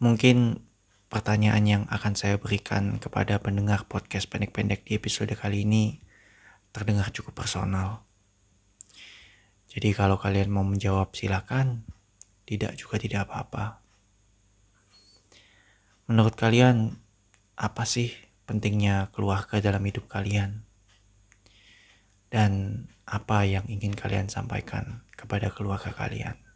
Mungkin pertanyaan yang akan saya berikan kepada pendengar podcast pendek-pendek di episode kali ini terdengar cukup personal. Jadi kalau kalian mau menjawab silakan, tidak juga tidak apa-apa. Menurut kalian, apa sih pentingnya keluarga dalam hidup kalian? Dan apa yang ingin kalian sampaikan kepada keluarga kalian?